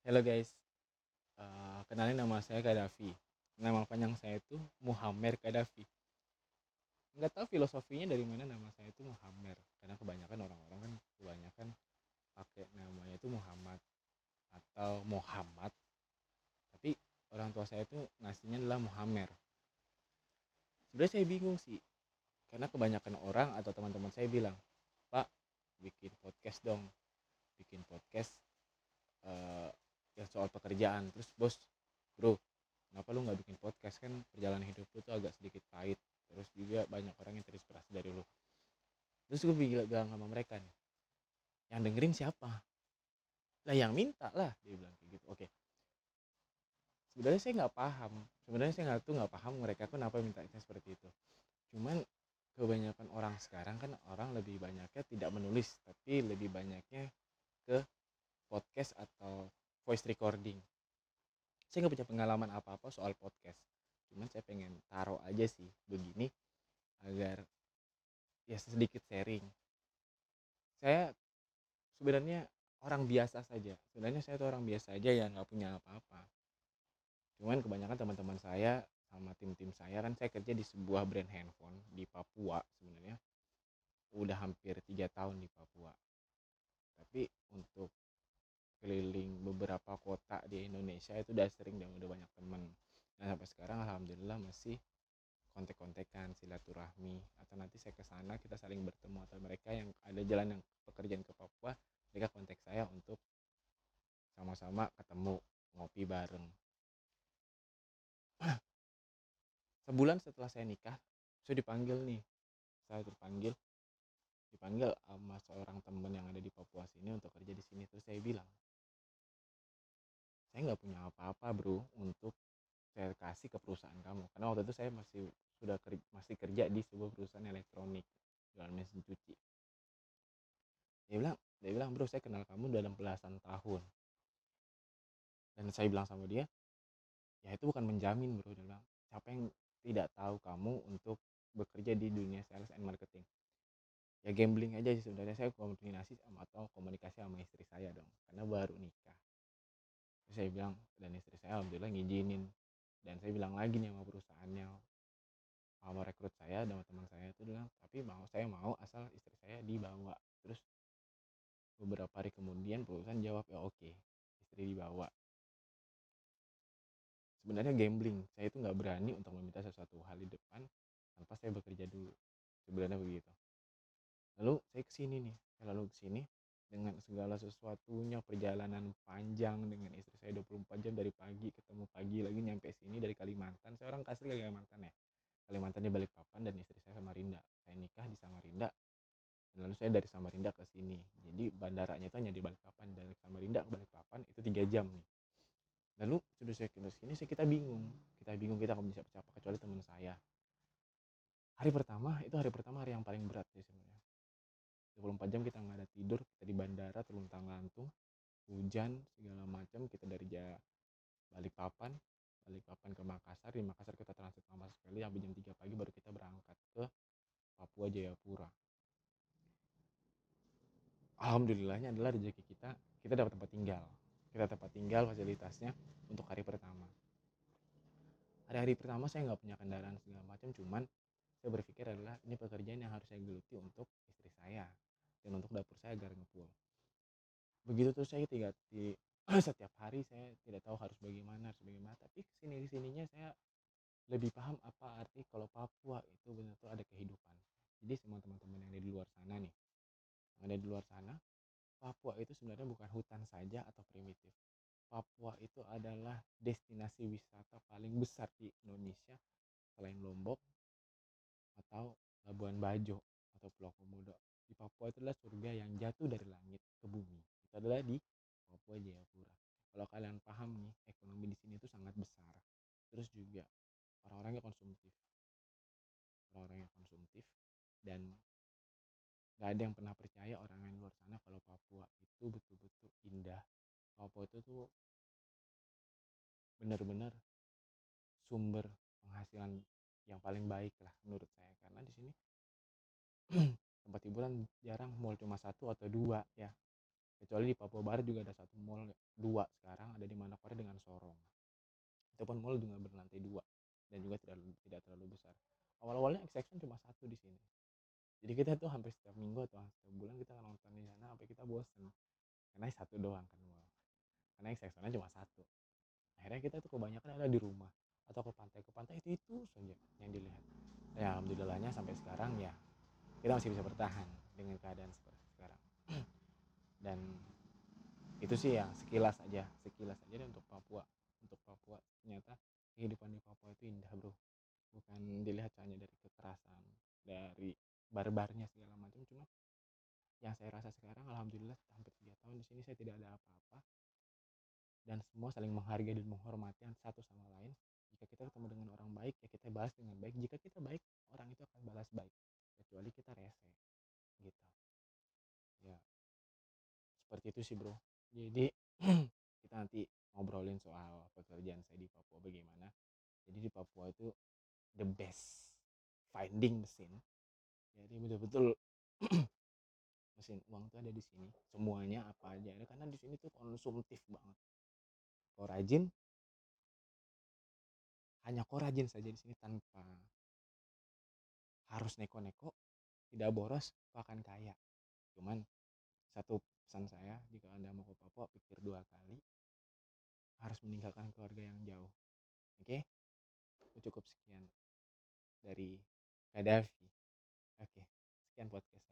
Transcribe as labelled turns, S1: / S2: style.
S1: Halo guys, eee, kenalin nama saya Kadafi. Nama panjang saya itu Muhammer Kadafi. Nggak tahu filosofinya dari mana nama saya itu Muhammer, karena kebanyakan orang-orang kan kebanyakan pakai namanya itu Muhammad atau Muhammad, tapi orang tua saya itu ngasihnya adalah Muhammer. Sebenarnya saya bingung sih, karena kebanyakan orang atau teman-teman saya bilang, "Pak, bikin podcast dong, bikin podcast, eee, yang soal pekerjaan." Terus, "Bos, Bro, kenapa lu nggak bikin podcast? Kan perjalanan hidup lu tuh agak sedikit pahit, terus juga banyak orang yang terinspirasi dari lu." Terus gue bilang sama mereka nih, "Yang dengerin siapa?" "Lah yang minta lah," dia bilang kayak gitu. Oke. Sebenarnya saya nggak paham, sebenarnya saya nggak tuh nggak paham mereka kenapa mintanya seperti itu. Cuman kebanyakan orang sekarang kan orang lebih banyaknya tidak menulis, tapi lebih banyaknya ke podcast atau voice recording. Saya nggak punya pengalaman apa-apa soal podcast, cuman saya pengen taruh aja sih begini agar ya sedikit sharing. Saya sebenarnya orang biasa saja. Sebenarnya saya tuh orang biasa aja yang nggak punya apa-apa. Cuman kebanyakan teman-teman saya sama tim-tim saya kan saya kerja di sebuah brand handphone di Papua sebenarnya udah hampir tiga tahun di Papua. Tapi untuk keliling beberapa kota di Indonesia itu udah sering dan udah banyak temen. Nah sampai sekarang alhamdulillah masih kontek-kontekan silaturahmi atau nanti saya ke sana kita saling bertemu atau mereka yang ada jalan yang pekerjaan ke Papua mereka kontak saya untuk sama-sama ketemu ngopi bareng. Sebulan setelah saya nikah saya dipanggil nih. Saya dipanggil dipanggil sama seorang teman yang ada di Papua sini untuk kerja di sini. Terus saya bilang saya nggak punya apa-apa bro untuk saya kasih ke perusahaan kamu. Karena waktu itu saya masih sudah kerja, masih kerja di sebuah perusahaan elektronik jualan mesin cuci. Dia bilang dia bilang bro saya kenal kamu dalam belasan tahun. Dan saya bilang sama dia ya itu bukan menjamin bro. Dia bilang siapa yang tidak tahu kamu untuk bekerja di dunia sales and marketing? Ya gambling aja sih sebenarnya. Saya komunikasi sama atau komunikasi sama istri saya dong karena baru nikah Saya bilang dan istri saya alhamdulillah ngizinin. Dan saya bilang lagi nih sama perusahaannya sama rekrut saya sama teman saya itu bilang tapi mau saya mau asal istri saya dibawa. Terus beberapa hari kemudian perusahaan jawab ya oke istri dibawa. Sebenarnya gambling. Saya itu nggak berani untuk meminta sesuatu hal di depan tanpa saya bekerja dulu. Sebenarnya begitu. Lalu saya ke sini nih saya lalu ke sini dengan segala sesuatunya perjalanan panjang dengan istri saya 24 jam dari pagi ketemu pagi lagi nyampe sini dari Kalimantan. Saya orang asli Kalimantan ya. Kalimantan di Balikpapan dan istri saya Samarinda. Saya nikah di Samarinda dan lalu saya dari Samarinda ke sini. Jadi bandaranya itu hanya di Balikpapan dari Samarinda ke Balikpapan itu tiga jam nih. Lalu sudah saya ke sini saya kita bingung. Kita bingung kita nggak bisa siapa kecuali teman saya. Hari pertama itu hari pertama hari yang paling berat sih sebenarnya 24 jam kita nggak ada tidur kita di bandara terluntang lantung hujan segala macam kita dari ja Balikpapan Balikpapan ke Makassar di Makassar kita transit lama sekali sampai jam 3 pagi baru kita berangkat ke Papua Jayapura. Alhamdulillahnya adalah rezeki kita kita dapat tempat tinggal. Kita tempat tinggal fasilitasnya untuk hari pertama. Hari-hari pertama saya nggak punya kendaraan segala macam cuman saya berpikir adalah ini pekerjaan yang harus saya geluti untuk istri saya dan untuk dapur saya agar ngepul begitu terus saya tiga di setiap hari saya tidak tahu harus bagaimana harus bagaimana. Tapi ke sini ke sininya saya lebih paham apa arti kalau Papua itu benar-benar ada kehidupan. Jadi semua teman-teman yang ada di luar sana nih yang ada di luar sana Papua itu sebenarnya bukan hutan saja atau primitif. Papua itu adalah destinasi wisata paling besar di Indonesia selain Lombok atau Labuan Bajo atau Pulau Komodo Itu adalah surga yang jatuh dari langit ke bumi. Itu adalah di Papua Jayapura. Kalau kalian paham nih ekonomi di sini itu sangat besar. Terus juga orang-orangnya konsumtif. Orang-orangnya konsumtif dan nggak ada yang pernah percaya orang yang luar sana kalau Papua itu betul-betul indah. Papua itu tuh benar-benar sumber penghasilan yang paling baik lah menurut saya. Karena di sini tempat hiburan jarang mall cuma satu atau dua ya. Kecuali di Papua Barat juga ada satu mall dua sekarang ada di Manokwari dengan Sorong. Itu pun mall juga berlantai dua dan juga tidak tidak terlalu besar. Awal-awalnya exception cuma satu di sini. Jadi kita tuh hampir setiap minggu atau setiap bulan kita nonton di sana sampai kita bosen. Karena satu doang kan mall. Karena exceptionnya cuma satu. Akhirnya kita tuh kebanyakan ada di rumah atau ke pantai. Ke pantai itu itu saja yang dilihat. Ya alhamdulillahnya sampai sekarang ya kita masih bisa bertahan dengan keadaan seperti sekarang. Dan itu sih yang sekilas aja sekilas aja untuk Papua. Untuk Papua ternyata kehidupan di Papua itu indah bro. Bukan dilihat hanya dari kekerasan dari barbarnya segala macam cuma yang saya rasa sekarang alhamdulillah hampir tiga tahun di sini saya tidak ada apa-apa. Dan semua saling menghargai dan menghormati satu sama lain. Jika kita ketemu dengan orang baik ya kita balas dengan baik. Jika kita baik orang itu akan balas baik kecuali kita rese gitu. Ya. Seperti itu sih bro. Jadi kita nanti ngobrolin soal pekerjaan saya di Papua bagaimana. Jadi di Papua itu the best finding mesin. Jadi betul-betul mesin uang tuh ada di sini. Semuanya apa aja ada karena di sini tuh konsumtif banget. Kalau rajin. Hanya kau rajin saja di sini tanpa harus neko-neko tidak boros kau akan kaya. Cuman satu pesan saya jika anda mau ke Papua pikir dua kali harus meninggalkan keluarga yang jauh. Oke? Cukup sekian dari Gaddafi oke sekian podcast